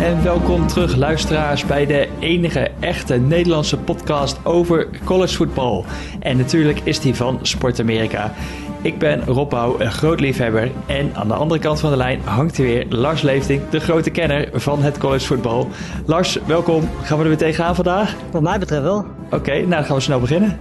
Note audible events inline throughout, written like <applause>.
En welkom terug, luisteraars, bij de enige echte Nederlandse podcast over collegevoetbal. En natuurlijk is die van Sport Amerika. Ik ben Rob een groot liefhebber. En aan de andere kant van de lijn hangt hier weer Lars Leefding, de grote kenner van het collegevoetbal. Lars, welkom. Gaan we er weer tegenaan vandaag? Wat mij betreft wel. Oké, nou dan gaan we snel beginnen.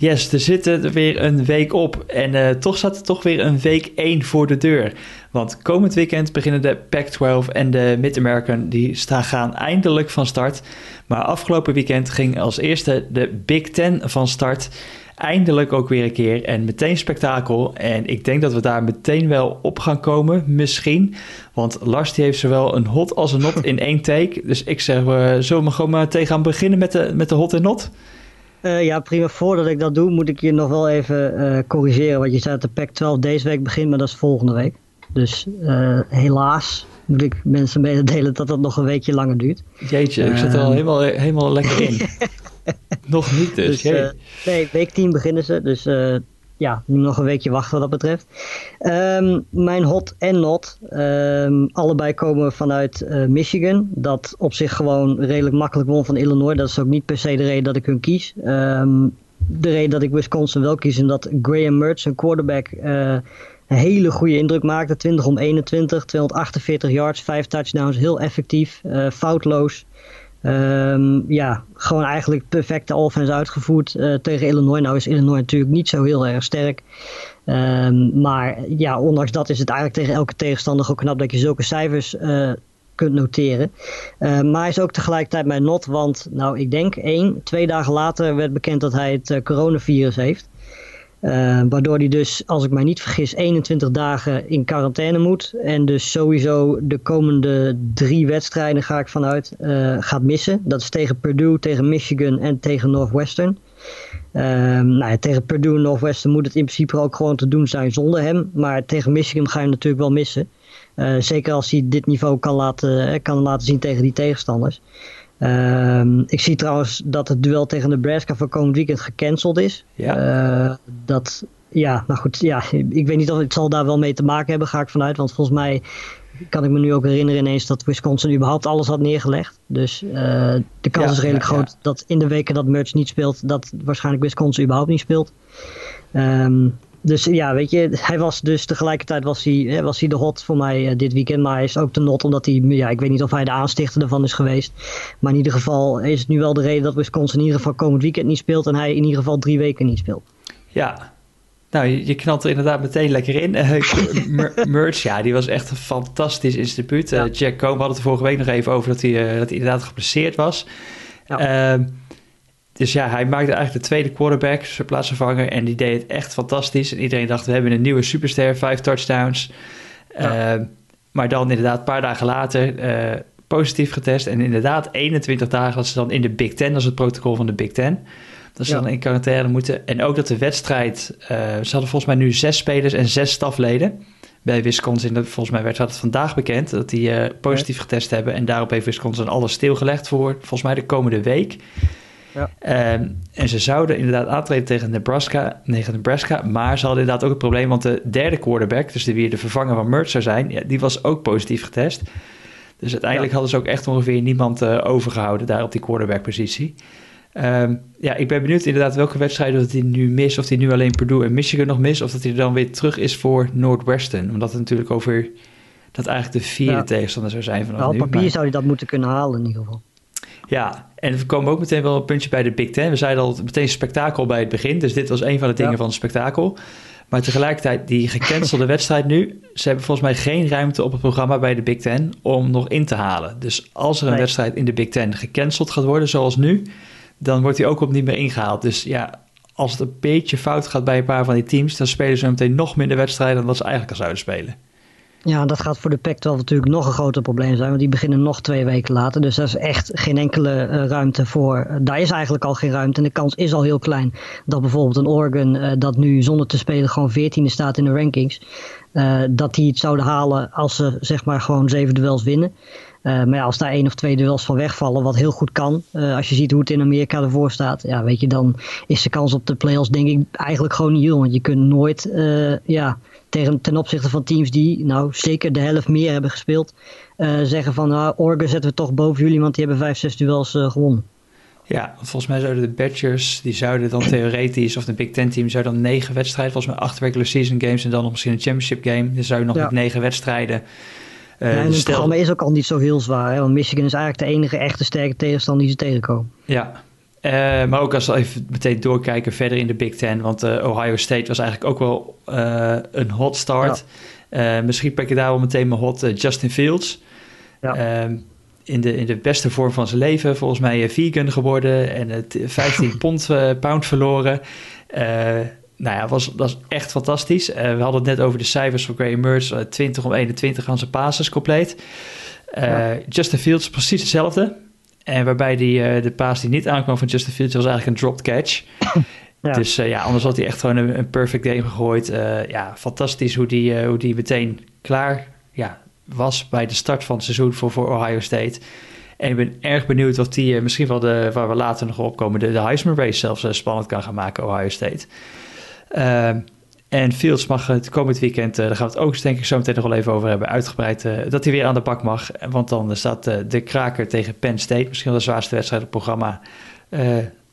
Yes, er zit er weer een week op. En uh, toch staat er toch weer een week 1 voor de deur. Want komend weekend beginnen de Pac-12 en de Mid-American. Die staan, gaan eindelijk van start. Maar afgelopen weekend ging als eerste de Big Ten van start. Eindelijk ook weer een keer. En meteen spektakel. En ik denk dat we daar meteen wel op gaan komen. Misschien. Want Lars die heeft zowel een hot als een not <laughs> in één take. Dus ik zeg, we zullen we gewoon maar tegen gaan beginnen met de, met de hot en not? Uh, ja, prima. Voordat ik dat doe, moet ik je nog wel even uh, corrigeren. Want je zei dat de PAC 12 deze week begint, maar dat is volgende week. Dus uh, helaas moet ik mensen mededelen dat dat nog een weekje langer duurt. Jeetje, ik zit er al helemaal, helemaal lekker in. <laughs> nog niet dus. dus nee, week 10 beginnen ze. Dus ja, nog een weekje wachten wat dat betreft. Um, mijn hot en not, um, allebei komen vanuit uh, Michigan. Dat op zich gewoon redelijk makkelijk won van Illinois. Dat is ook niet per se de reden dat ik hun kies. Um, de reden dat ik Wisconsin wel kies, is dat Graham Mertz, een quarterback, uh, een hele goede indruk maakte. 20 om 21, 248 yards, 5 touchdowns, heel effectief, uh, foutloos. Um, ja, gewoon eigenlijk perfecte offense uitgevoerd uh, tegen Illinois. Nou is Illinois natuurlijk niet zo heel erg sterk. Um, maar ja, ondanks dat is het eigenlijk tegen elke tegenstander ook knap dat je zulke cijfers uh, kunt noteren. Uh, maar hij is ook tegelijkertijd mijn not, want nou ik denk één, twee dagen later werd bekend dat hij het coronavirus heeft. Uh, waardoor hij dus, als ik mij niet vergis, 21 dagen in quarantaine moet. En dus sowieso de komende drie wedstrijden, ga ik vanuit, uh, gaat missen. Dat is tegen Purdue, tegen Michigan en tegen Northwestern. Uh, nou ja, tegen Purdue en Northwestern moet het in principe ook gewoon te doen zijn zonder hem. Maar tegen Michigan ga je natuurlijk wel missen. Uh, zeker als hij dit niveau kan laten, kan laten zien tegen die tegenstanders. Um, ik zie trouwens dat het duel tegen Nebraska voor komend weekend gecanceld is. Ja. Uh, dat, ja, nou goed, ja, ik weet niet of het zal daar wel mee te maken hebben, ga ik vanuit. Want volgens mij kan ik me nu ook herinneren ineens dat Wisconsin überhaupt alles had neergelegd. Dus uh, de kans ja, is redelijk ja, groot dat in de weken dat Merch niet speelt, dat waarschijnlijk Wisconsin überhaupt niet speelt. Um, dus ja, weet je, hij was dus tegelijkertijd was hij, was hij de hot voor mij uh, dit weekend. Maar hij is ook de not omdat hij, ja, ik weet niet of hij de aanstichter ervan is geweest. Maar in ieder geval is het nu wel de reden dat Wisconsin in ieder geval komend weekend niet speelt. En hij in ieder geval drie weken niet speelt. Ja, nou, je, knalt er inderdaad meteen lekker in. <laughs> Uh, Merch, ja, die was echt een fantastisch instituut. Uh, Jack Cohn, hadden het er vorige week nog even over dat hij, uh, dat hij inderdaad geplaceerd was. Ja. Dus ja, hij maakte eigenlijk de tweede quarterback, zijn plaatsvervanger. En die deed het echt fantastisch. En iedereen dacht, we hebben een nieuwe superster, vijf touchdowns. Ja. Uh, maar dan inderdaad, een paar dagen later, uh, positief getest. En inderdaad, 21 dagen dat ze dan in de Big Ten, dat is het protocol van de Big Ten. Dat ze ja. dan in quarantaine moeten. En ook dat de wedstrijd, uh, ze hadden volgens mij nu zes spelers en zes stafleden. Bij Wisconsin, volgens mij werd het vandaag bekend dat die uh, positief getest hebben. En daarop heeft Wisconsin alles stilgelegd voor volgens mij de komende week. Ja. Um, en ze zouden inderdaad aantreden tegen Nebraska, tegen Nebraska, maar ze hadden inderdaad ook het probleem, want de derde quarterback, dus de wie de vervanger van Mertz zou zijn, ja, die was ook positief getest. Dus uiteindelijk ja. hadden ze ook echt ongeveer niemand uh, overgehouden daar op die quarterback-positie. Um, ja, ik ben benieuwd inderdaad welke wedstrijden dat hij nu mist. Of hij nu alleen Purdue en Michigan nog mist. Of dat hij dan weer terug is voor Northwestern. Omdat het natuurlijk over dat eigenlijk de vierde ja. tegenstander zou zijn vanaf nou, nu. Op papier maar... zou hij dat moeten kunnen halen in ieder geval. Ja, en we komen ook meteen wel een puntje bij de Big Ten. We zeiden al meteen spektakel bij het begin. Dus dit was een van de dingen ja. van het spektakel. Maar tegelijkertijd, die gecancelde <laughs> wedstrijd nu... ze hebben volgens mij geen ruimte op het programma bij de Big Ten... om nog in te halen. Dus als er een nee. wedstrijd in de Big Ten gecanceld gaat worden, zoals nu... dan wordt die ook op niet meer ingehaald. Dus ja, als het een beetje fout gaat bij een paar van die teams... dan spelen ze meteen nog minder wedstrijden... dan wat ze eigenlijk al zouden spelen. Ja, dat gaat voor de Pac-12 natuurlijk nog een groter probleem zijn, want die beginnen nog twee weken later. Dus daar is echt geen enkele uh, ruimte voor. Uh, daar is eigenlijk al geen ruimte en de kans is al heel klein dat bijvoorbeeld een Oregon uh, dat nu zonder te spelen gewoon 14e staat in de rankings, dat die het zouden halen als ze zeg maar gewoon zeven duels winnen. maar ja, als daar één of twee duels van wegvallen, wat heel goed kan. als je ziet hoe het in Amerika ervoor staat, ja, weet je, dan is de kans op de playoffs denk ik eigenlijk gewoon niet heel. Want je kunt nooit ja, tegen, ten opzichte van teams die nou zeker de helft meer hebben gespeeld, zeggen van nou, Oregon zetten we toch boven jullie, want die hebben vijf, zes duels gewonnen. Ja, volgens mij zouden de Badgers, die zouden dan theoretisch, of de Big Ten team, zou dan negen wedstrijden, volgens mij acht regular season games en dan nog misschien een championship game. Dan zou je nog met negen wedstrijden. Uh, ja, en het programma is ook al niet zo heel zwaar, hè? want Michigan is eigenlijk de enige echte sterke tegenstander die ze tegenkomen. Ja, uh, maar ook als we even meteen doorkijken verder in de Big Ten, want uh, Ohio State was eigenlijk ook wel een hot start. Ja. misschien pak je daar wel meteen mijn hot Justin Fields. Ja. Ehm, in de, in de beste vorm van zijn leven. Volgens mij eh, vegan geworden en het 15 <laughs> pond, pound verloren. Nou ja, was, was echt fantastisch. We hadden het net over de cijfers van Graham Mertz. 20 om 21 aan zijn passes compleet. Ja. Justin Fields precies hetzelfde. En waarbij die, de paas die niet aankwam van Justin Fields was eigenlijk een dropped catch. <laughs> Ja. Dus ja, anders had hij echt gewoon een, een perfect game gegooid. ja, fantastisch hoe die, hoe die meteen klaar ja, was bij de start van het seizoen voor, voor Ohio State. En ik ben erg benieuwd of die eh, misschien wel de, waar we later nog opkomen, de, de Heisman Race zelfs spannend kan gaan maken, Ohio State. En Fields mag het komend weekend, uh, daar gaan we het ook denk ik zo meteen nog wel even over hebben, uitgebreid, dat hij weer aan de bak mag. Want dan staat de kraker tegen Penn State, misschien wel de zwaarste wedstrijd op het programma,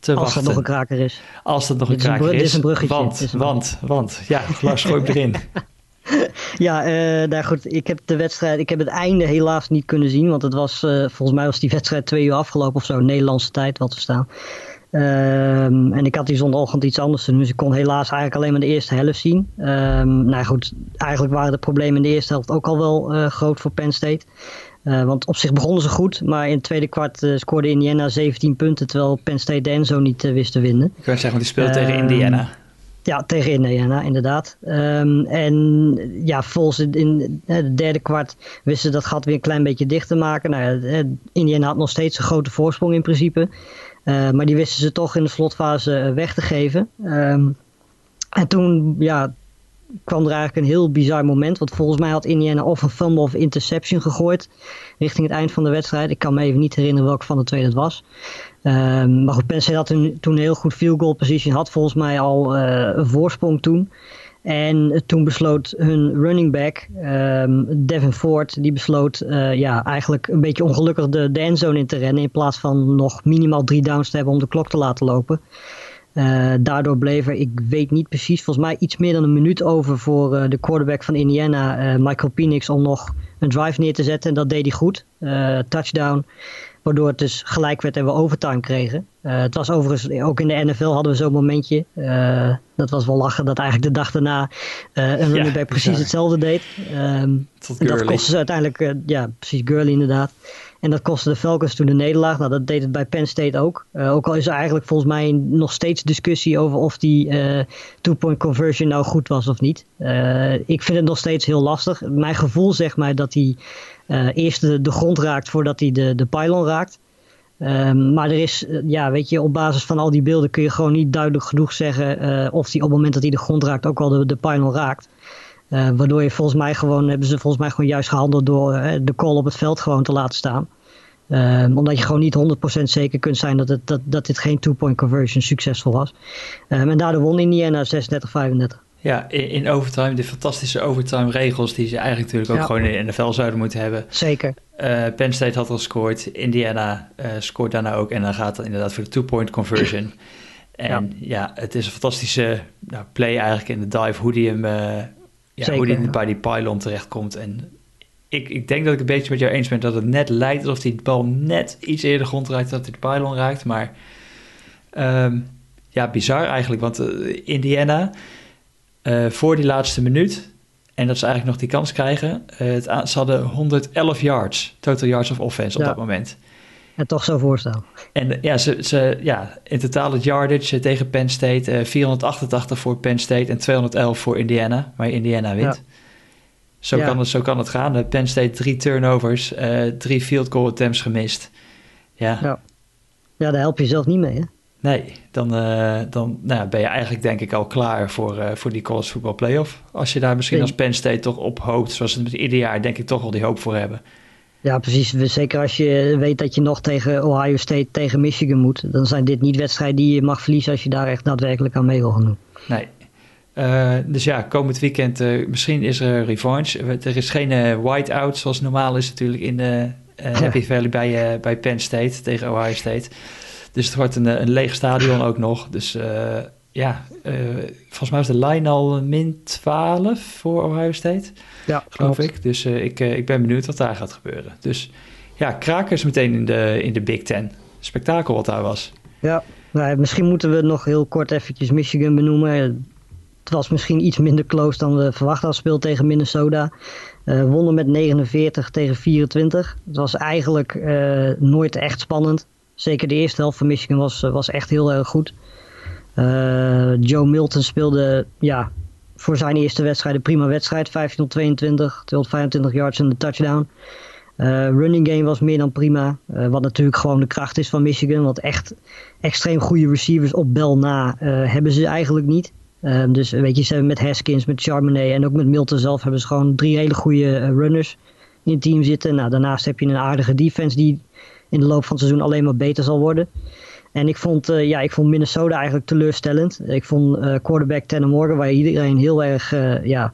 te Als wachten. nog een kraker is. Als er nog een kraker is. Dit is een bruggetje. Want, want, want, ja, Lars gooi erin. <laughs> Ja, uh, nou goed, ik heb de wedstrijd, ik heb het einde helaas niet kunnen zien, want het was, uh, volgens mij was die wedstrijd twee uur afgelopen of zo, Nederlandse tijd wat we staan. Um, en ik had die zondagochtend iets anders te doen, dus ik kon helaas eigenlijk alleen maar de eerste helft zien. Um, nou goed, eigenlijk waren de problemen in de eerste helft ook al wel uh, groot voor Penn State. want op zich begonnen ze goed, maar in het tweede kwart scoorde Indiana 17 punten, terwijl Penn State de Enzo niet wist te winnen. Ik kan zeggen, want die speelt tegen ehm, Indiana. Ja, tegen Indiana, inderdaad. Um, en ja, volgens in, in de derde kwart wisten ze dat gat weer een klein beetje dicht te maken. Nou, Indiana had nog steeds een grote voorsprong in principe. Uh, maar die wisten ze toch in de slotfase eh, weg te geven. Um, en toen ja, kwam er eigenlijk een heel bizar moment. Want volgens mij had Indiana of een fumble of interception gegooid richting het eind van de wedstrijd. Ik kan me even niet herinneren welke van de twee dat was. Um, maar goed, Penn had toen, een heel goed field goal position. Had volgens mij al uh, een voorsprong toen. En toen besloot hun running back, um, Devin Ford, die besloot uh, ja, eigenlijk een beetje ongelukkig de, endzone in te rennen. In plaats van nog minimaal drie downs te hebben om de klok te laten lopen. Uh, daardoor bleef er, ik weet niet precies, volgens mij iets meer dan een minuut over voor de quarterback van Indiana, Michael Penix, om nog een drive neer te zetten. En dat deed hij goed. touchdown. Waardoor het dus gelijk werd en we overtime kregen. Uh, het was overigens, ook in de NFL hadden we zo'n momentje. Uh, dat was wel lachen dat eigenlijk de dag daarna uh, een running back precies ja. hetzelfde deed. Um, en dat kostte ze uiteindelijk, ja precies, Gurley inderdaad. En dat kostte de Falcons toen de nederlaag. Nou, dat deed het bij Penn State ook. ook al is er eigenlijk volgens mij nog steeds discussie over of die two-point conversion nou goed was of niet. ik vind het nog steeds heel lastig. Mijn gevoel zegt mij dat hij eerst de, de, grond raakt voordat hij de, de pylon raakt. Um, maar er is, uh, ja, weet je, op basis van al die beelden kun je gewoon niet duidelijk genoeg zeggen uh, of hij op het moment dat hij de grond raakt ook al de, de raakt. waardoor je volgens mij gewoon, hebben ze volgens mij gewoon juist gehandeld door de call op het veld gewoon te laten staan. Um, omdat je gewoon niet 100% zeker kunt zijn dat, het, dat, dat dit geen two-point conversion succesvol was. Um, en daardoor won Indiana 36-35. Ja, in, in, overtime, de fantastische overtime regels die ze eigenlijk natuurlijk ook ja. gewoon in de NFL zouden moeten hebben. Zeker. Uh, Penn State had al gescoord, Indiana uh, scoort daarna ook en dan gaat het inderdaad voor de two-point conversion. en ja. ja. het is een fantastische nou, play eigenlijk in de dive, hoe die hem uh, ja, Zeker, hoe die bij die pylon terechtkomt. En ik, ik denk dat ik een beetje met jou eens ben dat het net lijkt alsof die bal net iets eerder de grond raakt dan dat hij de pylon raakt. Maar um, ja, bizar eigenlijk, want Indiana uh, voor die laatste minuut. En dat ze eigenlijk nog die kans krijgen. Uh, het, ze hadden 111 yards, total yards of offense op dat moment. En toch zo voorstaan. En ja, ze, ze, ja, in totaal het yardage tegen Penn State. Uh, 488 voor Penn State en 211 voor Indiana. Maar Indiana wint. Ja. Zo, ja. kan het, zo kan het gaan. Penn State drie turnovers, drie field goal attempts gemist. Ja. ja. Ja, daar help je zelf niet mee, hè? Nee, dan, uh, dan nou, ben je eigenlijk denk ik al klaar voor, uh, voor die college voetbal playoff. Als je daar misschien als Penn State toch op hoopt, zoals ze het ieder jaar denk ik toch al die hoop voor hebben. Ja, precies. Zeker als je weet dat je nog tegen Ohio State, tegen Michigan moet. Dan zijn dit niet wedstrijden die je mag verliezen als je daar echt daadwerkelijk aan mee wil gaan doen. Nee. Uh, dus ja, komend weekend, misschien is er revanche. Er is geen whiteout zoals normaal is natuurlijk in de Happy Valley bij, bij Penn State tegen Ohio State. Dus het wordt een, een leeg stadion ook nog. Dus ja, volgens mij is de line al min 12 voor Ohio State. Ja, geloof ik. Dus ik, ik ben benieuwd wat daar gaat gebeuren. Dus ja, krakers meteen in de, in de Big Ten. Spektakel wat daar was. Ja, nou, misschien moeten we nog heel kort eventjes Michigan benoemen. Het was misschien iets minder close dan we verwacht hadden. Speel tegen Minnesota. Uh, wonnen met 49 tegen 24. Het was eigenlijk uh, nooit echt spannend. Zeker de eerste helft van Michigan was, was echt heel erg goed. Uh, Joe Milton speelde ja, voor zijn eerste wedstrijd een prima wedstrijd. 15 22, 225 yards en de touchdown. running game was meer dan prima. wat natuurlijk gewoon de kracht is van Michigan. Want echt extreem goede receivers op bel na hebben ze eigenlijk niet. Ehm, dus weet je, ze hebben met Haskins, met Charbonnet en ook met Milton zelf hebben ze gewoon drie hele goede eh, runners in het team zitten. Nou, daarnaast heb je een aardige defense die in de loop van het seizoen alleen maar beter zal worden. En ik vond, uh, ja, ik vond Minnesota eigenlijk teleurstellend. Ik vond uh, quarterback Tanner Morgan, waar iedereen heel erg, ja,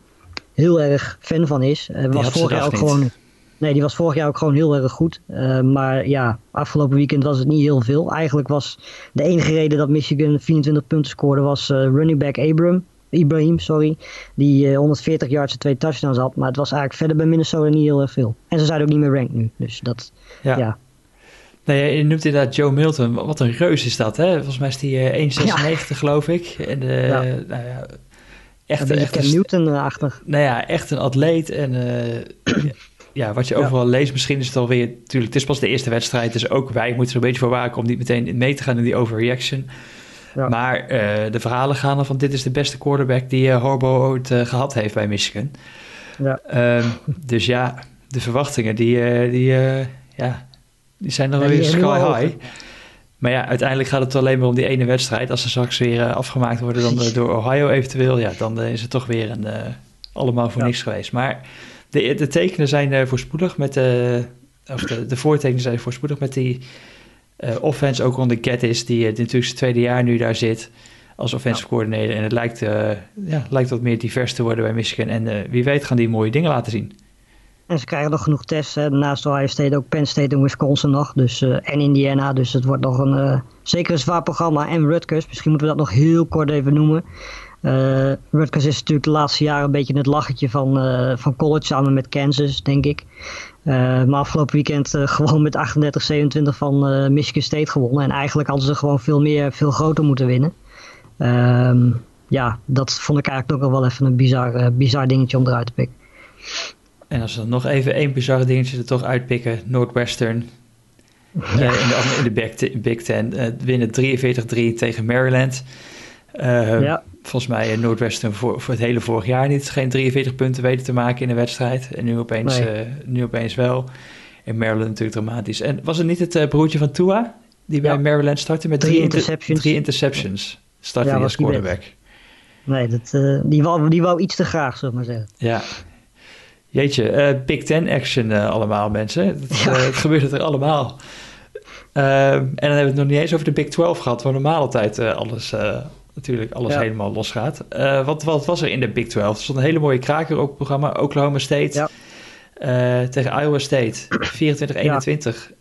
heel erg fan van is, was vorig jaar ook gewoon Nee, die was vorig jaar ook gewoon heel erg goed. Maar ja, afgelopen weekend was het niet heel veel. Eigenlijk was de enige reden dat Michigan 24 punten scoorde was running back Abram. Ibrahim, sorry. Die uh, 140 yards en twee touchdowns had. Maar het was eigenlijk verder bij Minnesota niet heel erg veel. En ze zijn ook niet meer ranked nu. Dus dat, ja. ja. Nee, je noemt inderdaad Joe Milton. Wat een reus is dat, hè? Volgens mij is die 1,96 ja. geloof ik. En ja. Nou ja, echt, echt een Newton-achtig. Nou ja, echt een atleet. En <clears throat> ja, wat je overal leest, misschien is het alweer... Natuurlijk, het is pas de eerste wedstrijd, dus ook wij moeten er een beetje voor waken... om niet meteen mee te gaan in die overreaction. Ja. Maar uh, de verhalen gaan er van... dit is de beste quarterback die uh, Horbo ooit uh, gehad heeft bij Michigan. Ja. Um, dus ja, de verwachtingen, die, die, ja, die zijn nog wel weer sky high. Maar ja, uiteindelijk gaat het alleen maar om die ene wedstrijd. Als ze straks weer afgemaakt worden dan door Ohio eventueel... ja, dan is het toch weer een, allemaal voor niks geweest. Maar de, de tekenen zijn voorspoedig met de, of de, de voortekenen zijn voorspoedig met die uh, offense ook onder Gettis, die, die natuurlijk zijn tweede jaar nu daar zit als offensive ja. coordinator. En het lijkt, uh, ja, lijkt wat meer divers te worden bij Michigan. En wie weet gaan die mooie dingen laten zien. En ze krijgen nog genoeg tests. Naast Ohio State ook Penn State en Wisconsin nog. Dus, uh, en Indiana. Dus het wordt nog een, uh, zeker een zwaar programma. En Rutgers. Misschien moeten we dat nog heel kort even noemen. Uh, Rutgers is natuurlijk de laatste jaren een beetje het lachertje van, van college samen met Kansas, denk ik. Maar afgelopen weekend <laughs> gewoon met 38-27 van Michigan State gewonnen. En eigenlijk hadden ze gewoon veel meer, veel groter moeten winnen. Ehm, ja, dat vond ik eigenlijk ook wel even een bizar, bizar dingetje om eruit te pikken. En als we nog even één bizarre dingetje er toch uitpikken. Northwestern ja. in de, in de Big Ten winnen 43-3 tegen Maryland. ja volgens mij Noordwesten voor, voor het hele vorig jaar niet geen 43 punten weten te maken in een wedstrijd. En nu opeens, nee. nu opeens wel. In Maryland natuurlijk dramatisch. En was het niet het broertje van Tua die bij Maryland startte met drie, drie interceptions? Drie interceptions startte ja, als quarterback. Nee, dat, die, wou, die wou iets te graag, zullen maar zeggen. Ja. Jeetje, Big Ten action allemaal mensen. <laughs> Het, ja. het gebeurt er allemaal. en dan hebben we het nog niet eens over de Big 12 gehad, waar normaal altijd alles natuurlijk alles helemaal losgaat. Uh, wat, wat was er in de Big 12? Er stond een hele mooie kraker op het programma. Oklahoma State ja. tegen Iowa State. <clears throat> 24-21.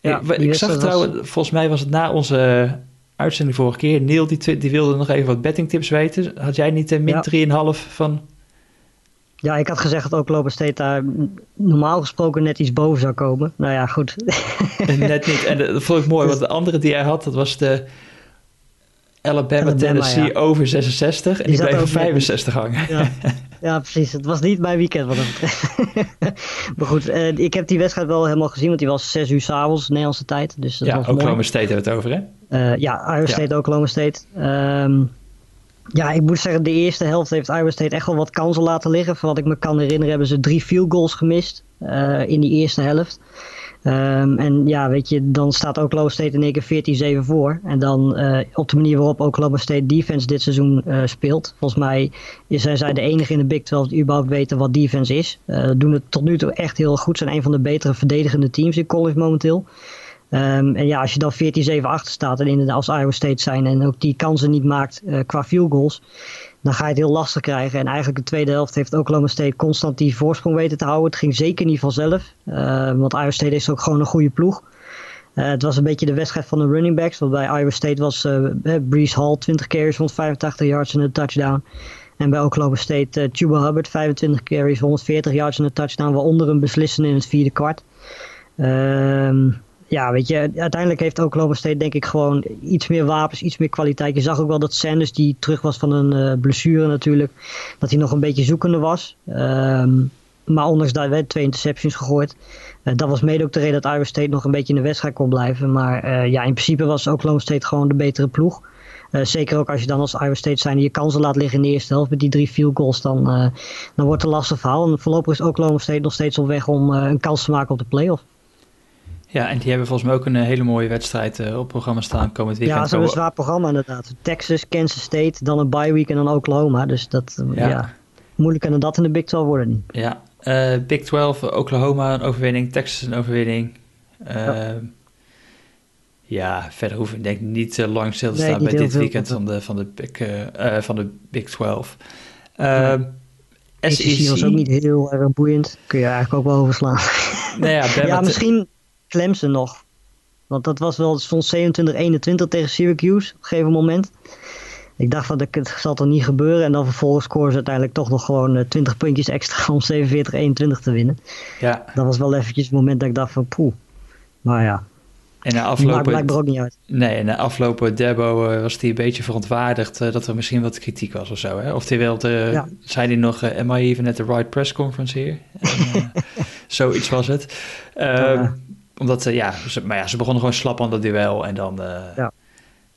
Ja. ik, ik zag trouwens, volgens mij was het na onze uitzending vorige keer. Neil die, die wilde nog even wat bettingtips weten. Had jij niet een min 3,5 van... Ja, ik had gezegd dat Oklahoma State daar normaal gesproken net iets boven zou komen. Nou ja, goed. <laughs> net niet. En dat vond ik mooi, want de andere die hij had, dat was de Alabama, Tennessee over 66 en die, die bleef op 65 hangen. Ja. <laughs> ja. precies. Het was niet mijn weekend wat dat betreft. <laughs> maar goed, uh, ik heb die wedstrijd wel helemaal gezien, want die was 6 uur s'avonds, Nederlandse tijd. Dus dat ja, was Oklahoma State hebben we het over, hè? Uh, ja, Iowa State. Oklahoma State. Um, Ja, ik moet zeggen, de eerste helft heeft Iowa State echt wel wat kansen laten liggen. Van wat ik me kan herinneren hebben ze drie field goals gemist uh, in die eerste helft. Um, en ja, weet je, dan staat Oklahoma State in één keer 14-7 voor. En dan uh, op de manier waarop Oklahoma State defense dit seizoen uh, speelt. Volgens mij zijn zij de enige in de Big 12 die überhaupt weten wat defense is. Doen het tot nu toe echt heel goed. Zijn een van de betere verdedigende teams in college momenteel. Um, en ja, als je dan 14-7 achter staat en inderdaad als Iowa State zijn en ook die kansen niet maakt qua field goals dan ga je het heel lastig krijgen. En eigenlijk de tweede helft heeft Oklahoma State constant die voorsprong weten te houden. Het ging zeker niet vanzelf, uh, want Iowa State is ook gewoon een goede ploeg. Uh, het was een beetje de wedstrijd van de running backs. Want bij Iowa State was uh, Brees Hall 20 carries, 185 yards en een touchdown. En bij Oklahoma State Chuba Hubbard 25 carries, 140 yards en een touchdown. Waaronder een beslissende in het vierde kwart. Ehm ja, weet je, uiteindelijk heeft Oklahoma State denk ik gewoon iets meer wapens, iets meer kwaliteit. Je zag ook wel dat Sanders, die terug was van een uh, blessure natuurlijk, dat hij nog een beetje zoekende was. Um, maar ondanks dat werd twee interceptions gegooid. Uh, dat was mede ook de reden dat Iowa State nog een beetje in de wedstrijd kon blijven. Maar uh, ja, in principe was Oklahoma State gewoon de betere ploeg. Zeker ook als je dan als Iowa State zijn je kansen laat liggen in de eerste helft met die drie field goals, dan, dan wordt het een lastig verhaal. En voorlopig is Oklahoma State nog steeds op weg om een kans te maken op de playoff. Ja, en die hebben volgens mij ook een hele mooie wedstrijd uh, op programma staan komend weekend. Ja, ze hebben een zwaar programma inderdaad. Texas, Kansas State, dan een bye week en dan Oklahoma. Dus dat, ja. ja moeilijker dan dat in de Big 12 worden niet. Ja, uh, Big 12, Oklahoma een overwinning, Texas een overwinning. Uh, ja. ja. verder hoeven we denk ik niet lang stil te staan nee, bij dit weekend van de, van, de Big, van de Big 12. Uh, SEC was ook niet heel erg boeiend. Kun je eigenlijk ook wel overslaan. Nou ja, <laughs> ja misschien Clemson nog. Want dat was wel, stond 27-21 tegen Syracuse op een gegeven moment. Ik dacht dat ik, het zal toch niet gebeuren. En dan vervolgens scoren ze uiteindelijk toch nog gewoon uh, eh, 20 puntjes extra <laughs> om 47-21 te winnen. Ja. Dat was wel eventjes het moment dat ik dacht van poeh. Maar ja. En na aflopen, Maakt blijkbaar ook niet uit. Nee, en na aflopen Debo uh, was hij een beetje verontwaardigd uh, dat er misschien wat kritiek was of zo. Hè? Of hij ja. zei hij nog, am I even at the right press conference here? <laughs> en, zoiets was het. Uh, omdat, ze, ja, ze, maar ja, ze begonnen gewoon slap aan dat duel. En dan, uh, ja.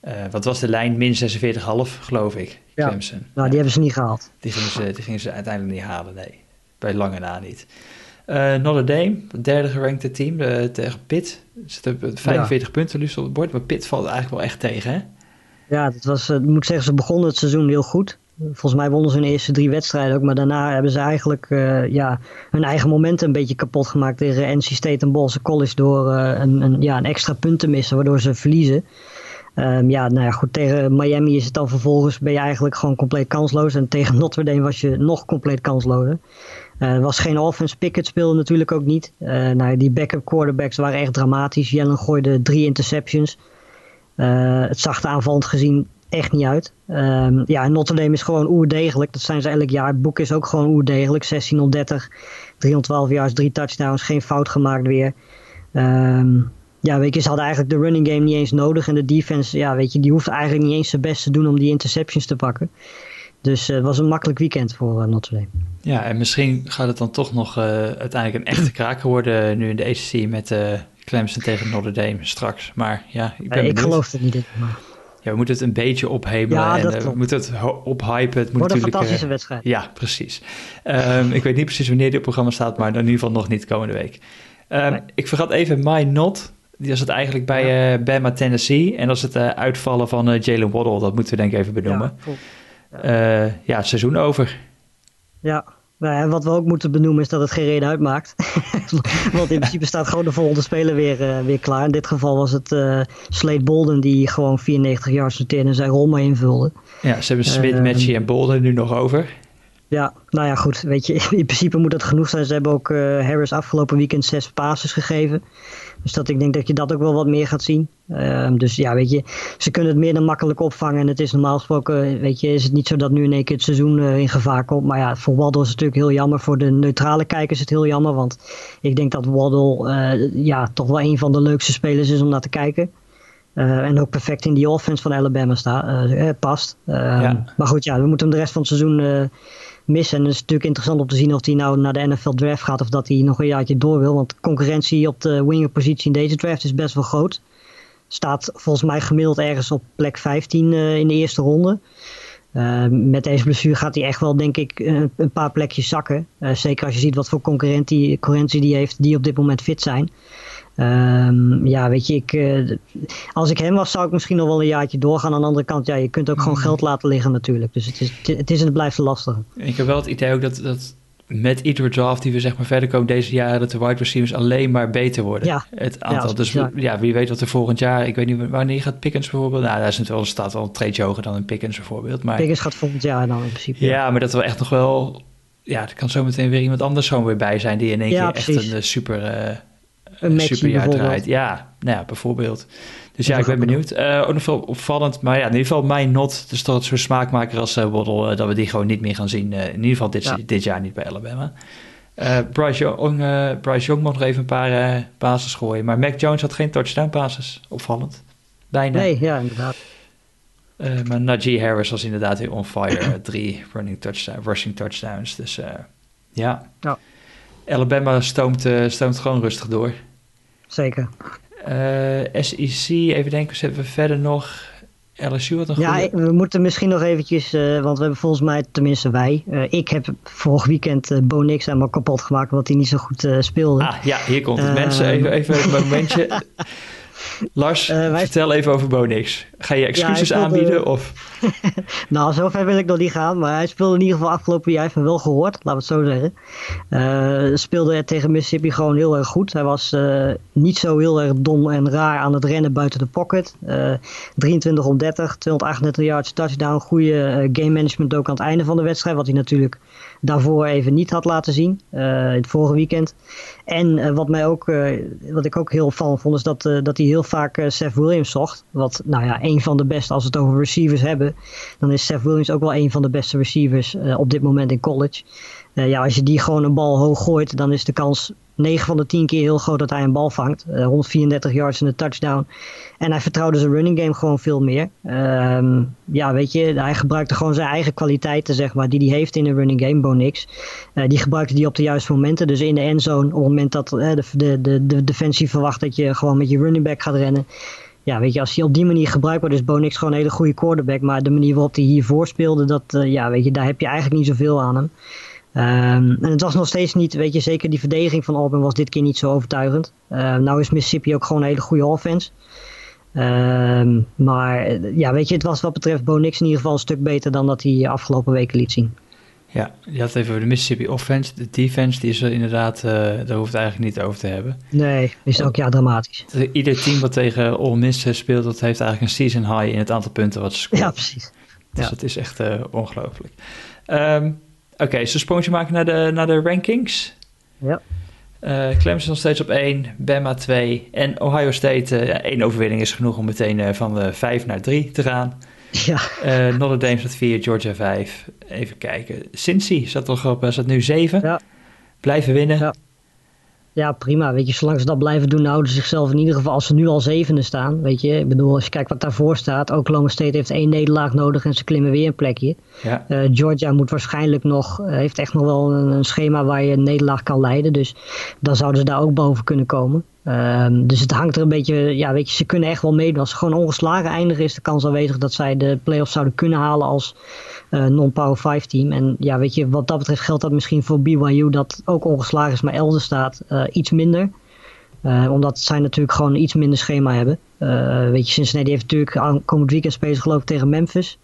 uh, wat was de lijn? Min 46,5 geloof ik, ja. Clemson. Nou, die hebben ze niet gehaald. Die gingen ze, die gingen ze uiteindelijk niet halen, nee. Bij lange na niet. Uh, Notre Dame, het derde gerankte team tegen Pitt. Ze hebben 45 ja. punten liefst op het bord. Maar Pitt valt eigenlijk wel echt tegen, hè? Ja, dat was, ik moet zeggen, ze begonnen het seizoen heel goed. Volgens mij wonnen ze hun eerste drie wedstrijden ook. Maar daarna hebben ze eigenlijk uh, ja, hun eigen momenten een beetje kapot gemaakt tegen NC State en Boston College. Door uh, een, een, ja, een extra punt te missen, waardoor ze verliezen. Um, ja, nou ja, goed, tegen Miami is het dan vervolgens ben je eigenlijk gewoon compleet kansloos. En tegen Notre Dame was je nog compleet kansloos. Uh, er was geen offense. Pickett speelde natuurlijk ook niet. Nou, die backup quarterbacks waren echt dramatisch. Jellen gooide drie interceptions. Het er aanvallend gezien echt niet uit. Um, ja, Notre Dame is gewoon oerdegelijk. Dat zijn ze elk jaar. Het boek is ook gewoon oerdegelijk. 1630, 312 yards, drie touchdowns. Geen fout gemaakt weer. Um, ja, weet je, ze hadden eigenlijk de running game niet eens nodig. En de defense, ja, weet je, die hoeft eigenlijk niet eens zijn best te doen om die interceptions te pakken. Dus uh, het was een makkelijk weekend voor uh, Notre Dame. Ja, en misschien gaat het dan toch nog uh, uiteindelijk een echte kraker worden nu in de ACC met Clemson tegen Notre Dame straks. Maar ja, ik ben Ik geloof het niet in, maar ja, we moeten het een beetje ophemelen ja, en uh, we moeten het ophypen. Het moet Wordt een fantastische uh, wedstrijd. Ja, precies. Um, ik weet niet precies wanneer dit programma staat, maar in ieder geval nog niet komende week. Um, nee. Ik vergat even My Not. Die was het eigenlijk bij ja. uh, Bama, Tennessee. En dat is het uitvallen van Jalen Waddle. Dat moeten we denk ik even benoemen. Ja, ja. ja, het seizoen over. Ja, nou wat we ook moeten benoemen is dat het geen reden uitmaakt. <laughs> Want in principe staat gewoon de volgende speler weer, uh, weer klaar. In dit geval was het uh, Slade Bolden die gewoon 94 yards noteerde en zijn rol maar invulde. Ja, ze hebben Smith, uh, Matchy en Bolden nu nog over. Ja, nou ja, goed. Weet je, <laughs> in principe moet dat genoeg zijn. Ze hebben ook Harris afgelopen weekend zes passes gegeven. Dus dat ik denk dat je dat ook wel wat meer gaat zien. Um, dus ja, weet je, ze kunnen het meer dan makkelijk opvangen. En het is normaal gesproken, weet je, is het niet zo dat nu in één keer het seizoen uh, in gevaar komt. Maar ja, voor Waddle is het natuurlijk heel jammer. Voor de neutrale kijkers is het heel jammer. Want ik denk dat Waddle ja, toch wel een van de leukste spelers is om naar te kijken. Uh, en ook perfect in die offense van Alabama sta, past. Ja. Maar goed, ja, we moeten hem de rest van het seizoen missen. En het is natuurlijk interessant om te zien of hij nou naar de NFL draft gaat of dat hij nog een jaartje door wil. Want concurrentie op de wingerpositie in deze draft is best wel groot. Staat volgens mij gemiddeld ergens op plek 15 uh, in de eerste ronde. met deze blessure gaat hij echt wel, denk ik, een paar plekjes zakken. zeker als je ziet wat voor concurrentie, concurrentie die heeft die op dit moment fit zijn. Um, ja, weet je, ik, uh, als ik hem was, zou ik misschien nog wel een jaartje doorgaan. Aan de andere kant, ja, je kunt ook gewoon mm. geld laten liggen natuurlijk. Dus het is, het is en het blijft lastig. Ik heb wel het idee ook dat, dat met iedere draft die we zeg maar verder komen deze jaren, dat de wide receivers alleen maar beter worden. Ja. Het aantal. dus ja, wie weet wat er volgend jaar, ik weet niet wanneer gaat Pickens bijvoorbeeld. Nou, daar is het wel, staat wel een trade hoger dan een Pickens bijvoorbeeld. Maar, Pickens gaat volgend jaar dan in principe. Ja, maar dat wel echt nog wel. Ja, er kan zo meteen weer iemand anders zo weer bij zijn die in één keer echt een uh, super. Uh, een superjaar draait. Ja, nou ja, bijvoorbeeld. Dus ja, ik ben benieuwd. Uh, ook nog veel opvallend, maar ja, in ieder geval mijn not, dus toch zo'n smaakmaker als uh, Waddle, uh, dat we die gewoon niet meer gaan zien. in ieder geval dit, dit jaar niet bij Alabama. Bryce, Young, Bryce Young nog even een paar bases gooien, maar Mac Jones had geen touchdown bases. Opvallend. Bijna. Nee, ja, inderdaad. maar Najee Harris was inderdaad weer on fire. <clears throat> drie running touchdown, rushing touchdowns. Dus ja. ja. Alabama stoomt, stoomt gewoon rustig door. Zeker. Uh, SEC, even denken, zetten we verder nog. LSU wat een Ja, we moeten misschien nog eventjes, uh, want we hebben volgens mij, tenminste wij, uh, ik heb vorig weekend uh, Bo Nix helemaal kapot gemaakt, omdat hij niet zo goed speelde. Ah ja, hier komt het. Mensen, even, even een momentje. <laughs> Lars, uh, vertel even over Bonix. Ga je excuses aanbieden? Of? <laughs> nou, zover wil ik nog niet gaan. Maar hij speelde in ieder geval afgelopen jaar. even wel gehoord, laten we het zo zeggen. Uh, speelde tegen Mississippi gewoon heel erg goed. Hij was uh, niet zo heel erg dom en raar aan het rennen buiten de pocket. 23 om 30, 238 yards touchdown. Goede game management ook aan het einde van de wedstrijd. Wat hij natuurlijk daarvoor even niet had laten zien. het vorige weekend. En wat, mij ook, wat ik ook heel opvallend vond, is dat, dat hij heel vaak Seth Williams zocht. Wat, nou ja, een van de beste als we het over receivers hebben. Dan is Seth Williams ook wel een van de beste receivers uh, op dit moment in college. Uh, ja, als je die gewoon een bal hoog gooit, dan is de kans 9 van de 10 keer heel groot dat hij een bal vangt. Uh, 134 yards en een touchdown. En hij vertrouwde zijn running game gewoon veel meer. Uh, ja, weet je, hij gebruikte gewoon zijn eigen kwaliteiten, zeg maar, die hij heeft in de running game, Bo. Uh, die gebruikte die op de juiste momenten. Dus in de endzone, op het moment dat de, de, de, de defensie verwacht dat je gewoon met je running back gaat rennen ja, weet je, als hij op die manier gebruikt wordt, is Bo Nix gewoon een hele goede quarterback. Maar de manier waarop hij hiervoor speelde, dat, uh, ja, weet je, daar heb je eigenlijk niet zoveel aan hem. Um, en het was nog steeds niet, weet je, zeker die verdediging van Auburn was dit keer niet zo overtuigend. Uh, nou is Mississippi ook gewoon een hele goede offense. Um, maar ja, weet je, het was wat betreft Bo Nix in ieder geval een stuk beter dan dat hij afgelopen weken liet zien. Ja, je had het even over de Mississippi offense. De defense, die is er inderdaad, uh, daar hoeft het eigenlijk niet over te hebben. Nee, is ook ja dramatisch. Ieder team wat tegen Ole Miss speelt, dat heeft eigenlijk een season high in het aantal punten wat ze scoren. Ja, precies. Dus ja. dat is echt uh, ongelooflijk. Um, Oké, okay, sprongje maken naar de, naar de rankings. Ja. Uh, Clemson nog steeds op 1, Bama 2 en Ohio State. Uh, één overwinning is genoeg om meteen van de 5 naar 3 te gaan. Ja. Uh, Notre Dame staat 4, Georgia 5. Even kijken. Cincy zat toch op, staat nu 7. Ja. Blijven winnen. Ja. Ja, prima. Weet je, zolang ze dat blijven doen, houden ze zichzelf in ieder geval, als ze nu al zevende staan, weet je, ik bedoel, als je kijkt wat daarvoor staat, Oklahoma State heeft één nederlaag nodig en ze klimmen weer een plekje. Ja. Uh, Georgia moet waarschijnlijk nog, uh, heeft echt nog wel een, een, schema waar je een nederlaag kan leiden, dus dan zouden ze daar ook boven kunnen komen. Um, dus het hangt er een beetje, ja, weet je, ze kunnen echt wel meedoen. Als ze gewoon ongeslagen eindigen, is de kans aanwezig dat zij de playoffs zouden kunnen halen als uh, non-Power 5 team. En ja, weet je, wat dat betreft geldt dat misschien voor BYU, dat ook ongeslagen is, maar elders staat, uh, iets minder. Uh, omdat zij natuurlijk gewoon iets minder schema hebben. weet je, Cincinnati heeft natuurlijk aankomend weekend spelen geloof ik tegen Memphis.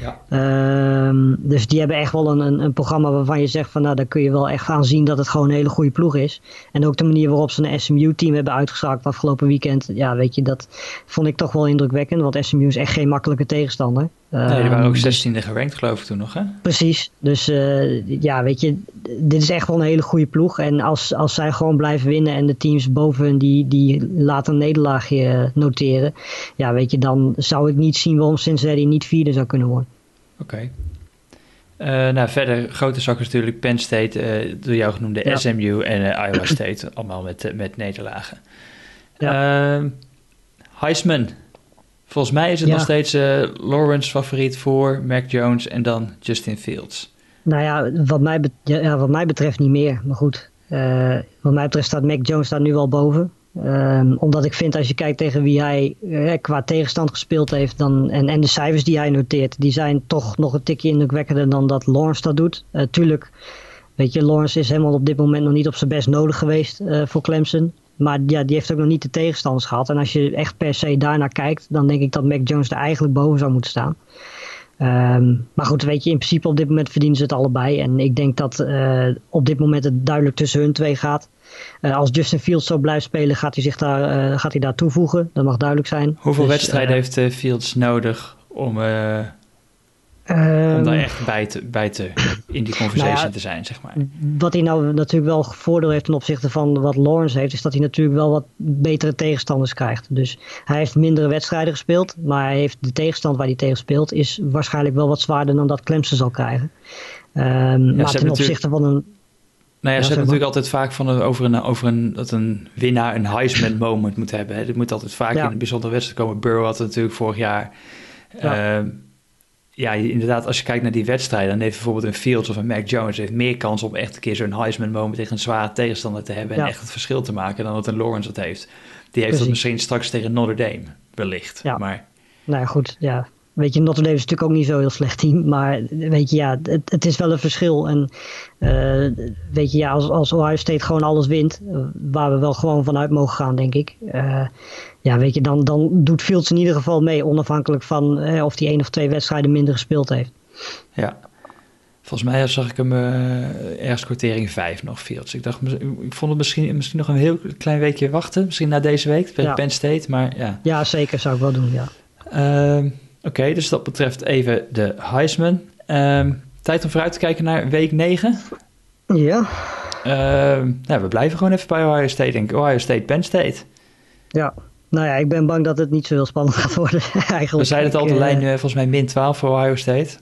Ja. Um, dus die hebben echt wel een, een, een, programma waarvan je zegt van nou daar kun je wel echt aan zien dat het gewoon een hele goede ploeg is. En ook de manier waarop ze een SMU-team hebben uitgeschakeld afgelopen weekend. Ja, weet je, dat vond ik toch wel indrukwekkend. Want SMU is echt geen makkelijke tegenstander. Nee, die waren ook 16e ehm, gerankt geloof ik toen nog hè? Precies. Dus uh, ja, weet je, dit is echt wel een hele goede ploeg. En als, als zij gewoon blijven winnen en de teams boven die, die laten een nederlaagje noteren. Ja, weet je, dan zou ik niet zien waarom Cincinnati niet vierde zou kunnen worden. Oké. Okay. Uh, nou, verder grote zakken natuurlijk Penn State, uh, door jou genoemde ja. SMU en Iowa State, <clears throat> allemaal met, met nederlagen. Ja. Ehm, Heisman, volgens mij is het ja. nog steeds Lawrence favoriet voor Mac Jones en dan Justin Fields. Nou ja, wat mij, ja, wat mij betreft niet meer, maar goed. wat mij betreft staat Mac Jones daar nu al boven. Ehm, omdat ik vind als je kijkt tegen wie hij eh, qua tegenstand gespeeld heeft dan, en, en de cijfers die hij noteert, die zijn toch nog een tikje indrukwekkender dan dat Lawrence dat doet. Uh, tuurlijk, weet je, Lawrence is helemaal op dit moment nog niet op zijn best nodig geweest uh, voor Clemson. Maar ja, die heeft ook nog niet de tegenstanders gehad. En als je echt per se daarnaar kijkt, dan denk ik dat Mac Jones er eigenlijk boven zou moeten staan. Um, maar goed, weet je, in principe op dit moment verdienen ze het allebei. En ik denk dat uh, op dit moment het duidelijk tussen hun twee gaat. Uh, als Justin Fields zo blijft spelen, gaat hij zich daar, uh, gaat hij daar toevoegen. Dat mag duidelijk zijn. Hoeveel dus, wedstrijden heeft Fields nodig om om daar echt bij te, bij te in die conversation nou ja, te zijn, zeg maar. Wat hij nou natuurlijk wel voordeel heeft ten opzichte van wat Lawrence heeft, is dat hij natuurlijk wel wat betere tegenstanders krijgt. Dus hij heeft mindere wedstrijden gespeeld, maar hij heeft de tegenstand waar hij tegen speelt, is waarschijnlijk wel wat zwaarder dan dat Clemson zal krijgen. Um, ja, maar ten opzichte van een nou ja, ze hebben natuurlijk altijd vaak van een, over, een, over een, dat een winnaar een Heisman moment moet hebben. Hè. Dat moet altijd vaak in een bijzondere wedstrijd komen. Burrow had natuurlijk vorig jaar. Ja. Uh, ja, inderdaad, als je kijkt naar die wedstrijden, dan heeft bijvoorbeeld een Fields of een Mac Jones heeft meer kans om echt een keer zo'n Heisman moment tegen een zware tegenstander te hebben en echt het verschil te maken dan dat een Lawrence dat heeft. Die heeft dat misschien straks tegen Notre Dame, wellicht. Ja. Maar... Nou ja, goed, ja. Weet je, Notre Dame is natuurlijk ook niet zo heel slecht team. Maar weet je, ja, het, het is wel een verschil. En uh, weet je, ja, als, als Ohio State gewoon alles wint, waar we wel gewoon vanuit mogen gaan, denk ik. Uh, ja, weet je, dan, dan doet Fields in ieder geval mee, onafhankelijk van eh, of hij één of twee wedstrijden minder gespeeld heeft. Ja, volgens mij zag ik hem uh, ergens kwartering 5 nog, Fields. Ik dacht, ik vond het misschien, misschien nog een heel klein weekje wachten, misschien na deze week, bij ja. Penn State, maar ja. Ja, zeker, zou ik wel doen, ja. Uh, Oké, okay, dus dat betreft even de Heisman. Uh, tijd om vooruit te kijken naar week 9. Ja. nou, we blijven gewoon even bij Ohio State, denk ik. Ohio State, Penn State. Ja, nou ja, ik ben bang dat het niet zo heel spannend <laughs> gaat worden eigenlijk. We zeiden het al, de uh, lijn uh, volgens mij min 12 voor Ohio State.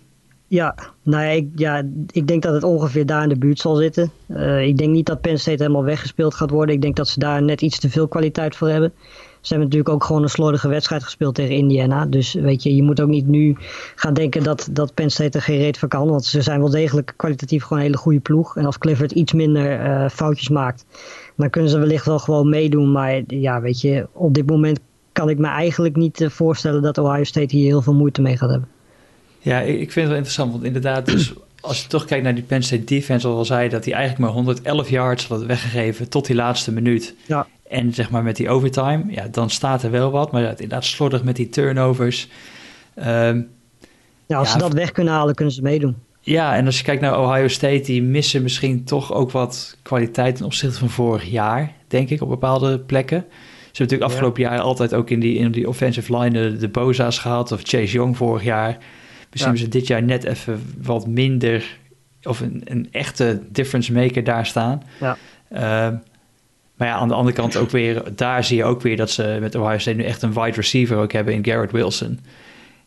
Ja, nou ja ik, ja, ik denk dat het ongeveer daar in de buurt zal zitten. Uh, ik denk niet dat Penn State helemaal weggespeeld gaat worden. Ik denk dat ze daar net iets te veel kwaliteit voor hebben. Ze hebben natuurlijk ook gewoon een slordige wedstrijd gespeeld tegen Indiana. Dus weet je, je moet ook niet nu gaan denken dat, dat Penn State er geen reet van kan. Want ze zijn wel degelijk kwalitatief gewoon een hele goede ploeg. En als Clifford iets minder uh, foutjes maakt, dan kunnen ze wellicht wel gewoon meedoen. Maar ja, weet je, op dit moment kan ik me eigenlijk niet uh, voorstellen dat Ohio State hier heel veel moeite mee gaat hebben. Ja, ik, ik vind het wel interessant. Want inderdaad, dus als je toch kijkt naar die Penn State defense, zoals al zei, dat hij eigenlijk maar 111 yards had weggegeven tot die laatste minuut. Ja. En zeg maar met die overtime, ja, dan staat er wel wat. Maar ja, inderdaad slordig met die turnovers. Um, ja, als ja, ze dat weg kunnen halen, kunnen ze meedoen. Ja, en als je kijkt naar Ohio State, die missen misschien toch ook wat kwaliteit ten opzichte van vorig jaar, denk ik, op bepaalde plekken. Ze hebben natuurlijk afgelopen ja. jaar altijd ook in die, in die offensive line de, de Boza's gehad, of Chase Young vorig jaar. Misschien ja. hebben ze dit jaar net even wat minder, of een, een echte difference maker daar staan. Ja. Uh, maar ja, aan de andere kant ook weer, daar zie je ook weer dat ze met Ohio State nu echt een wide receiver ook hebben in Garrett Wilson.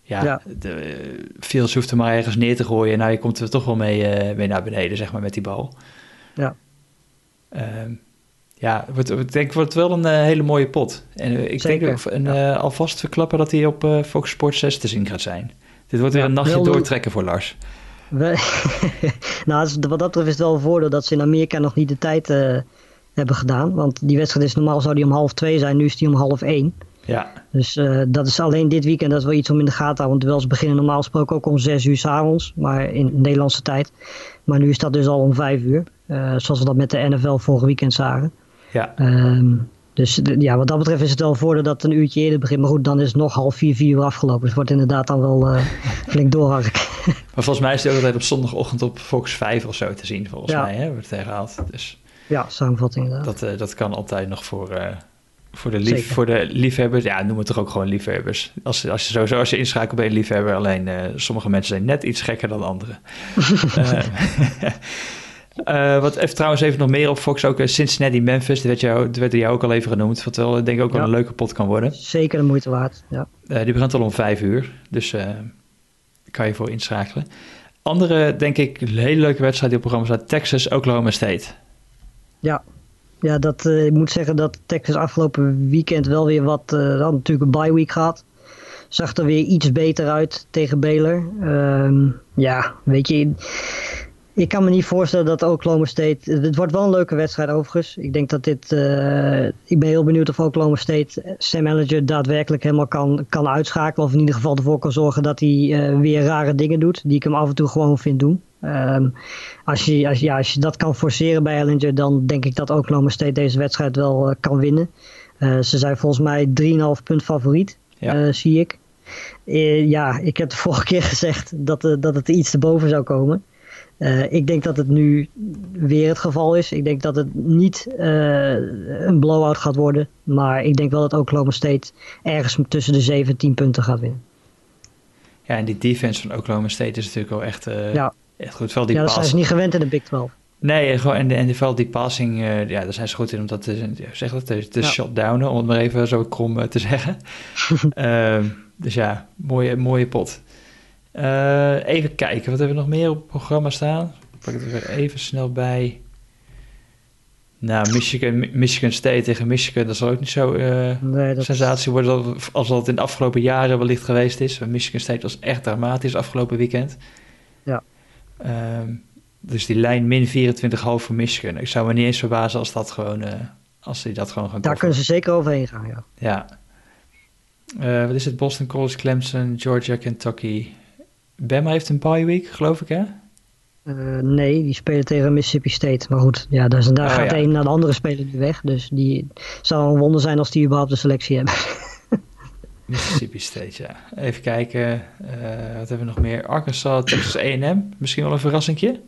Ja, ja. De, Fields hoeft er maar ergens neer te gooien. Nou, je komt er toch wel mee, uh, mee naar beneden, zeg maar, met die bal. Ja. Uh, ja, het, het denk ik wordt wel een uh, hele mooie pot. En uh, ik Zeker. denk ook een, ja. alvast verklappen dat hij op Fox Sports 6 te zien gaat zijn. Dit wordt weer ja, een nachtje doortrekken voor Lars. <laughs> nou, wat dat betreft is het wel een voordeel dat ze in Amerika nog niet de tijd hebben gedaan. Want die wedstrijd is normaal zou die om half twee zijn, nu is die om half één. Ja. Dus uh, dat is alleen dit weekend, dat is wel iets om in de gaten te houden. Want ze beginnen normaal gesproken ook om zes uur s'avonds, maar in Nederlandse tijd. Maar nu is dat dus al om vijf uur, uh, zoals we dat met de NFL vorige weekend zagen. Ja. Um, dus ja, wat dat betreft is het wel voordeel dat het een uurtje eerder begint. Maar goed, dan is het nog half vier, vier uur afgelopen. Dus het wordt inderdaad dan wel uh, <laughs> flink doorharken. maar volgens mij is het ook altijd op zondagochtend op Fox 5 of zo te zien, volgens ja. mij, hè, wordt het herhaald. Dus... Ja, samenvatting inderdaad. Dat, uh, dat kan altijd nog voor, uh, voor, de lief, voor de liefhebbers. Ja, noem het toch ook gewoon liefhebbers. Als, als je sowieso als je inschakelt bij een liefhebber. Alleen uh, sommige mensen zijn net iets gekker dan anderen. <laughs> <laughs> wat even trouwens even nog meer op Fox, ook Cincinnati Memphis. Dat werd, jou, dat werd jou ook al even genoemd. Wat wel denk ik ook wel ja. een leuke pot kan worden. Zeker de moeite waard, ja. die begint al om vijf uur. Dus kan je voor inschakelen. Andere, denk ik, hele leuke wedstrijd die op programma staat. Texas, Oklahoma State. Ja, ja dat, uh, ik moet zeggen dat Texas afgelopen weekend wel weer wat, uh, natuurlijk een bye week gehad. Zag er weer iets beter uit tegen Baylor. Um, ja, weet je, ik kan me niet voorstellen dat Oklahoma State. Het wordt wel een leuke wedstrijd overigens. Ik denk dat dit. Uh, ik ben heel benieuwd of Oklahoma State Sam Ellinger daadwerkelijk helemaal kan, kan uitschakelen. Of in ieder geval ervoor kan zorgen dat hij weer rare dingen doet. Die ik hem af en toe gewoon vind doen. Um, als, je, als, ja, als je dat kan forceren bij Ellinger, dan denk ik dat Oklahoma State deze wedstrijd wel uh, kan winnen. ze zijn volgens mij 3,5 punt favoriet, ja. zie ik. ja, ik heb de <laughs> vorige keer gezegd dat, dat het er iets te boven zou komen. Ik denk dat het nu weer het geval is. Ik denk dat het niet een blowout gaat worden. Maar ik denk wel dat Oklahoma State ergens tussen de 17 punten gaat winnen. Ja, en die defense van Oklahoma State is natuurlijk wel echt, ja. Echt goed. Vooral die ja, dat zijn ze niet gewend in de Big 12. Nee, gewoon, en, en vooral die passing, ja, daar zijn ze goed in om dat te, zeg dat, te, te ja. shutdownen, om het maar even zo krom te zeggen. <laughs> Ehm, dus ja, mooie, mooie pot. Uh, even kijken, wat hebben we nog meer op het programma staan? Ik pak het er weer even snel bij. Nou, Michigan, Michigan State tegen Michigan, dat zal ook niet zo uh, nee, dat... sensatie worden als dat in de afgelopen jaren wellicht geweest is. Michigan State was echt dramatisch afgelopen weekend. Ja. Uh, dus die lijn min 24,5 voor Michigan. Ik zou me niet eens verbazen als dat gewoon, uh, als die dat gewoon gaan Daar kunnen ze zeker overheen gaan, ja. Ja. wat is het? Boston College, Clemson, Georgia, Kentucky, Bama heeft een bye week, geloof ik, hè? Uh, nee, die spelen tegen Mississippi State. Maar goed, ja, daar, daar oh, gaat de een naar de andere speler nu weg. Dus die zou een wonder zijn als die überhaupt de selectie hebben. Mississippi State, ja. Even kijken. Uh, wat hebben we nog meer? Arkansas, Texas A&M. Misschien wel een verrassingje?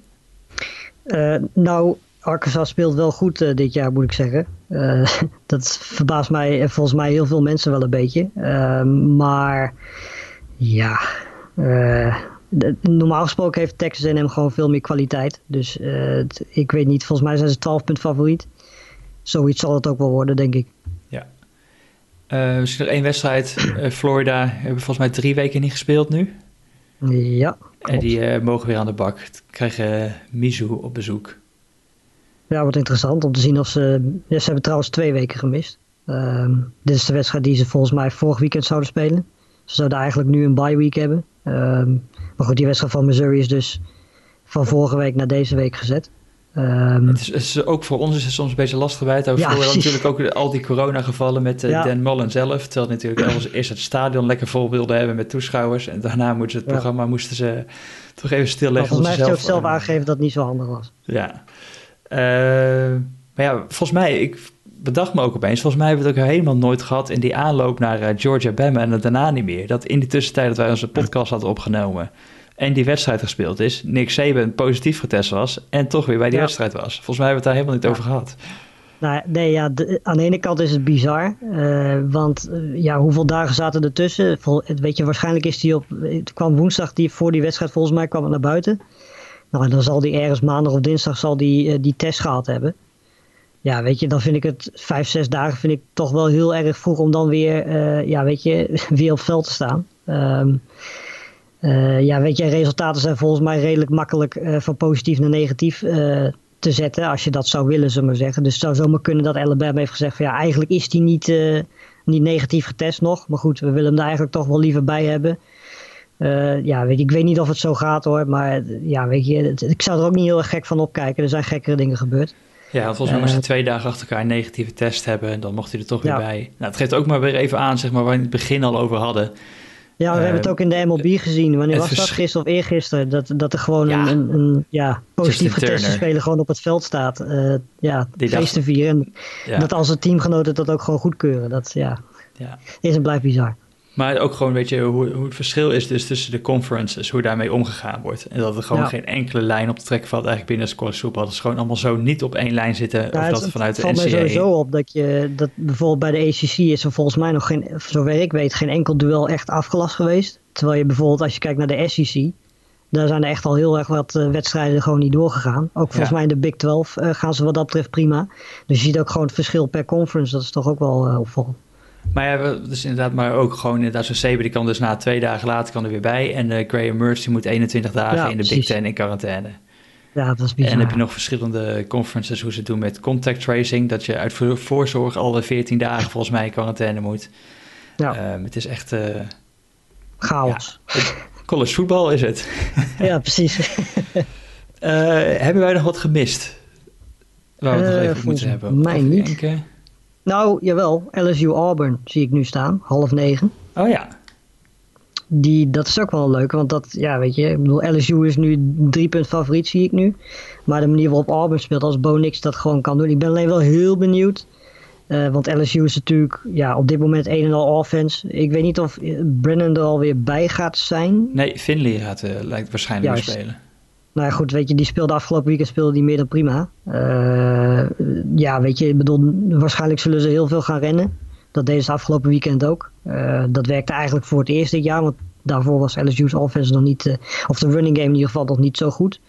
Uh, nou, Arkansas speelt wel goed dit jaar, moet ik zeggen. <laughs> dat verbaast mij volgens mij heel veel mensen wel een beetje. maar ja, normaal gesproken heeft Texas A&M gewoon veel meer kwaliteit. Dus ik weet niet, volgens mij zijn ze 12 punt favoriet. Zoiets zal het ook wel worden, denk ik. Uh, misschien nog één wedstrijd. Florida hebben volgens mij drie weken niet gespeeld nu. Ja, klopt. En die mogen weer aan de bak. Krijgen Mizu op bezoek. Ja, wat interessant om te zien of ze... Ja, ze hebben trouwens twee weken gemist. Ehm, dit is de wedstrijd die ze volgens mij vorig weekend zouden spelen. Ze zouden eigenlijk nu een bye week hebben. Ehm, maar goed, die wedstrijd van Missouri is dus van vorige week naar deze week gezet. Um, het, is, ook voor ons is het soms een beetje lastig bij. Ja, natuurlijk ook al die coronagevallen met uh, Dan Mullen zelf. Terwijl natuurlijk alles eerst het stadion lekker vol wilden hebben met toeschouwers. En daarna moesten ze het programma moesten ze toch even stilleggen. volgens mij heeft hij ook zelf aangegeven dat het niet zo handig was. Ja. Uh, maar ja, volgens mij, ik bedacht me ook opeens, volgens mij hebben we het ook helemaal nooit gehad in die aanloop naar uh, Georgia Bama en daarna niet meer. Dat in die tussentijd dat wij onze podcast hadden opgenomen en die wedstrijd gespeeld is, Nick Saban positief getest was en toch weer bij die wedstrijd was. Volgens mij hebben we het daar helemaal niet over gehad. Nou, nee, ja, aan de ene kant is het bizar. Uh, want uh, ja, hoeveel dagen zaten er tussen? Vol, weet je, waarschijnlijk is die op. Het kwam woensdag die, voor die wedstrijd, volgens mij kwam het naar buiten. Nou, dan zal die ergens maandag of dinsdag zal die, uh, die test gehad hebben ja, weet je, dan vind ik het vijf, zes dagen vind ik toch wel heel erg vroeg om dan weer, ja, weet je, <laughs> weer op veld te staan. Um, uh, ja, weet je, resultaten zijn volgens mij redelijk makkelijk uh, van positief naar negatief te zetten, als je dat zou willen, zullen we zeggen. Dus het zou zomaar kunnen dat Alabama heeft gezegd van ja, eigenlijk is die niet, niet negatief getest nog. Maar goed, we willen hem daar eigenlijk toch wel liever bij hebben. ja, weet je, ik weet niet of het zo gaat hoor, maar ja, weet je, ik zou er ook niet heel erg gek van opkijken. Er zijn gekkere dingen gebeurd. Ja, volgens mij moest hij twee dagen achter elkaar een negatieve test hebben. En dan mocht hij er toch weer bij. Nou, het geeft ook maar weer even aan, zeg maar, waar we in het begin al over hadden. Ja, we hebben het ook in de MLB gezien. Wanneer was dat? Gisteren of eergisteren? Dat, dat er gewoon een, een, een, ja, positief geteste speler gewoon op het veld staat. Uh, ja, feest te vieren. En dat als het teamgenoten dat ook gewoon goedkeuren. Dat ja, ja. is en blijft bizar. Maar ook gewoon, weet je, hoe, hoe het verschil is dus tussen de conferences, hoe daarmee omgegaan wordt. En dat er gewoon geen enkele lijn op te trekken valt eigenlijk binnen de college voetbal. Dat is gewoon allemaal zo niet op één lijn zitten. of dat het, vanuit de NCAA... valt mij sowieso op dat je, dat bijvoorbeeld bij de ACC is er volgens mij nog geen, zover ik weet, geen enkel duel echt afgelast geweest. Terwijl je bijvoorbeeld, als je kijkt naar de SEC, daar zijn er echt al heel erg wat uh, wedstrijden gewoon niet doorgegaan. Ook volgens mij in de Big 12 uh, gaan ze wat dat betreft prima. Dus je ziet ook gewoon het verschil per conference. Dat is toch ook wel uh, opvallend. Maar ja, dus inderdaad, maar ook gewoon inderdaad zo'n Saber, die kan dus na twee dagen later kan er weer bij. En uh, Graham Mertz, die moet 21 dagen in de Big Ten in quarantaine. Ja, dat is bizar. En dan heb je nog verschillende conferences hoe ze het doen met contact tracing. Dat je uit voorzorg alle 14 dagen volgens mij in quarantaine moet. Ja. Um, het is echt... Uh, Chaos. Ja, college voetbal is het. <laughs> ja, precies. hebben wij nog wat gemist? Waar we het nog even moeten hebben? Mij niet. Nou, jawel. LSU Auburn zie ik nu staan. Half negen. Oh ja. Die, dat is ook wel leuk, want dat, ja, weet je, ik bedoel, LSU is nu drie punt favoriet, zie ik nu. Maar de manier waarop Auburn speelt, als Bo Nix dat gewoon kan doen. Ik ben alleen wel heel benieuwd. Uh, want LSU is natuurlijk ja, op dit moment een en al offense. Ik weet niet of Brennan er alweer bij gaat zijn. Nee, Finley gaat, uh, lijkt waarschijnlijk weer spelen. Nou goed, weet je, die speelde afgelopen weekend speelde die meer dan prima. Uh, ja, weet je, ik bedoel, waarschijnlijk zullen ze heel veel gaan rennen. Dat deden ze afgelopen weekend ook. Uh, dat werkte eigenlijk voor het eerste jaar, want daarvoor was LSU's offense nog niet, uh, of de running game in ieder geval nog niet zo goed.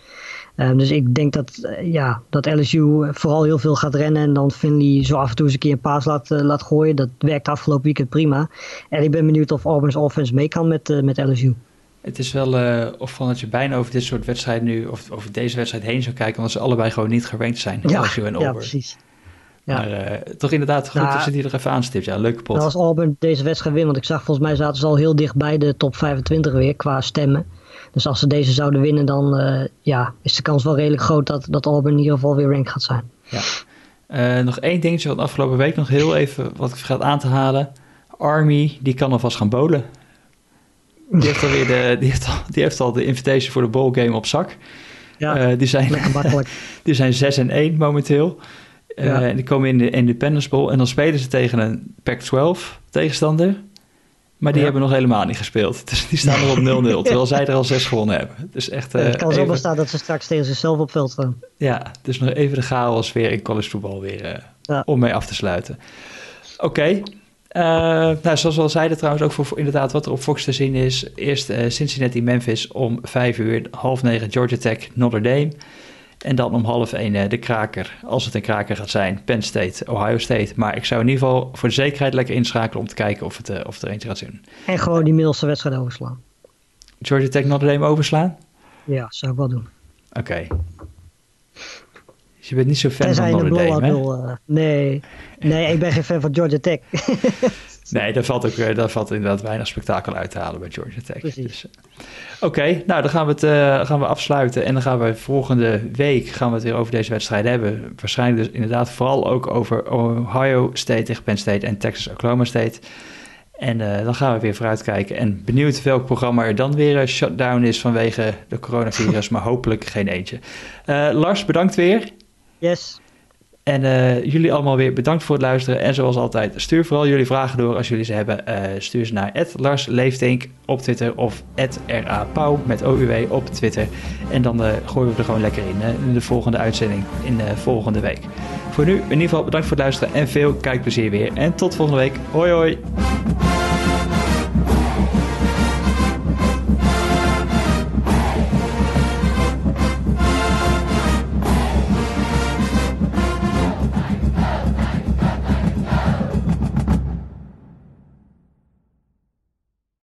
Um, dus ik denk dat, ja, dat LSU vooral heel veel gaat rennen en dan Finley zo af en toe eens een keer een paas laat, laat gooien. Dat werkte afgelopen weekend prima. En ik ben benieuwd of Auburn's offense mee kan met, met LSU. Het is wel uh, opvallend dat je bijna over dit soort wedstrijden nu, of over deze wedstrijd heen zou kijken, omdat ze allebei gewoon niet gerankt zijn. Ja, LSU en Auburn. ja precies. Ja. Maar uh, toch inderdaad goed nou, dat ze die er even aanstipt. Ja, leuke pot. Nou, als Auburn deze wedstrijd wint, want ik zag volgens mij zaten ze al heel dicht bij de top 25 weer qua stemmen. Dus als ze deze zouden winnen, dan uh, ja, is de kans wel redelijk groot dat, dat Auburn in ieder geval weer rank gaat zijn. Ja. Uh, nog één dingetje van afgelopen week nog heel even wat ik vergat aan te halen. Army, die kan alvast gaan bowlen. Die heeft, alweer de, die, heeft al, die heeft al de invitation voor de bowl game op zak. Ja, uh, die, zijn, <laughs> die zijn 6 en 1 momenteel. Uh, ja. En die komen in de Independence Bowl. En dan spelen ze tegen een Pac-12 tegenstander. Maar die ja. hebben nog helemaal niet gespeeld. <laughs> Dus die staan er op <laughs> 0-0. terwijl zij er al 6 gewonnen hebben. Dus echt, uh, het kan zo bestaan dat ze straks tegen zichzelf op veld staan. Ja, dus nog even de chaos weer in college voetbal weer om mee af te sluiten. Oké, okay. Uh, nou, zoals we al zeiden trouwens, ook voor inderdaad wat er op Fox te zien is. Eerst uh, Cincinnati Memphis om vijf uur, half negen Georgia Tech Notre Dame. En dan om half één uh, de kraker, als het een kraker gaat zijn, Penn State, Ohio State. Maar ik zou in ieder geval voor de zekerheid lekker inschakelen om te kijken of het, of het er eentje gaat zien. En gewoon die middelste wedstrijd overslaan. Georgia Tech Notre Dame overslaan? Ja, zou ik wel doen. Oké. Okay. Dus je bent niet zo fan van Notre Dame, hè? Uh, nee. nee, ik ben geen fan van Georgia Tech. <laughs> nee, daar valt, ook, eh, daar valt inderdaad weinig spektakel uit te halen bij Georgia Tech. Precies. Dus, uh, Oké, okay, nou dan gaan we het uh, gaan we afsluiten en dan gaan we volgende week gaan we het weer over deze wedstrijd hebben. Waarschijnlijk dus inderdaad vooral ook over Ohio State tegen Penn State en Texas Oklahoma State. En uh, dan gaan we weer vooruitkijken. En benieuwd welk programma er dan weer een shutdown is vanwege de coronavirus, <laughs> maar hopelijk geen eentje. Uh, Lars, bedankt weer. Yes. En uh, jullie allemaal weer bedankt voor het luisteren. En zoals altijd, stuur vooral jullie vragen door als jullie ze hebben. Uh, stuur ze naar Lars Leeftink op Twitter of @rapauw met OUW op Twitter. En dan uh, gooien we er gewoon lekker in in de volgende uitzending in de volgende week. Voor nu in ieder geval bedankt voor het luisteren en veel kijkplezier weer. En tot volgende week. Hoi hoi.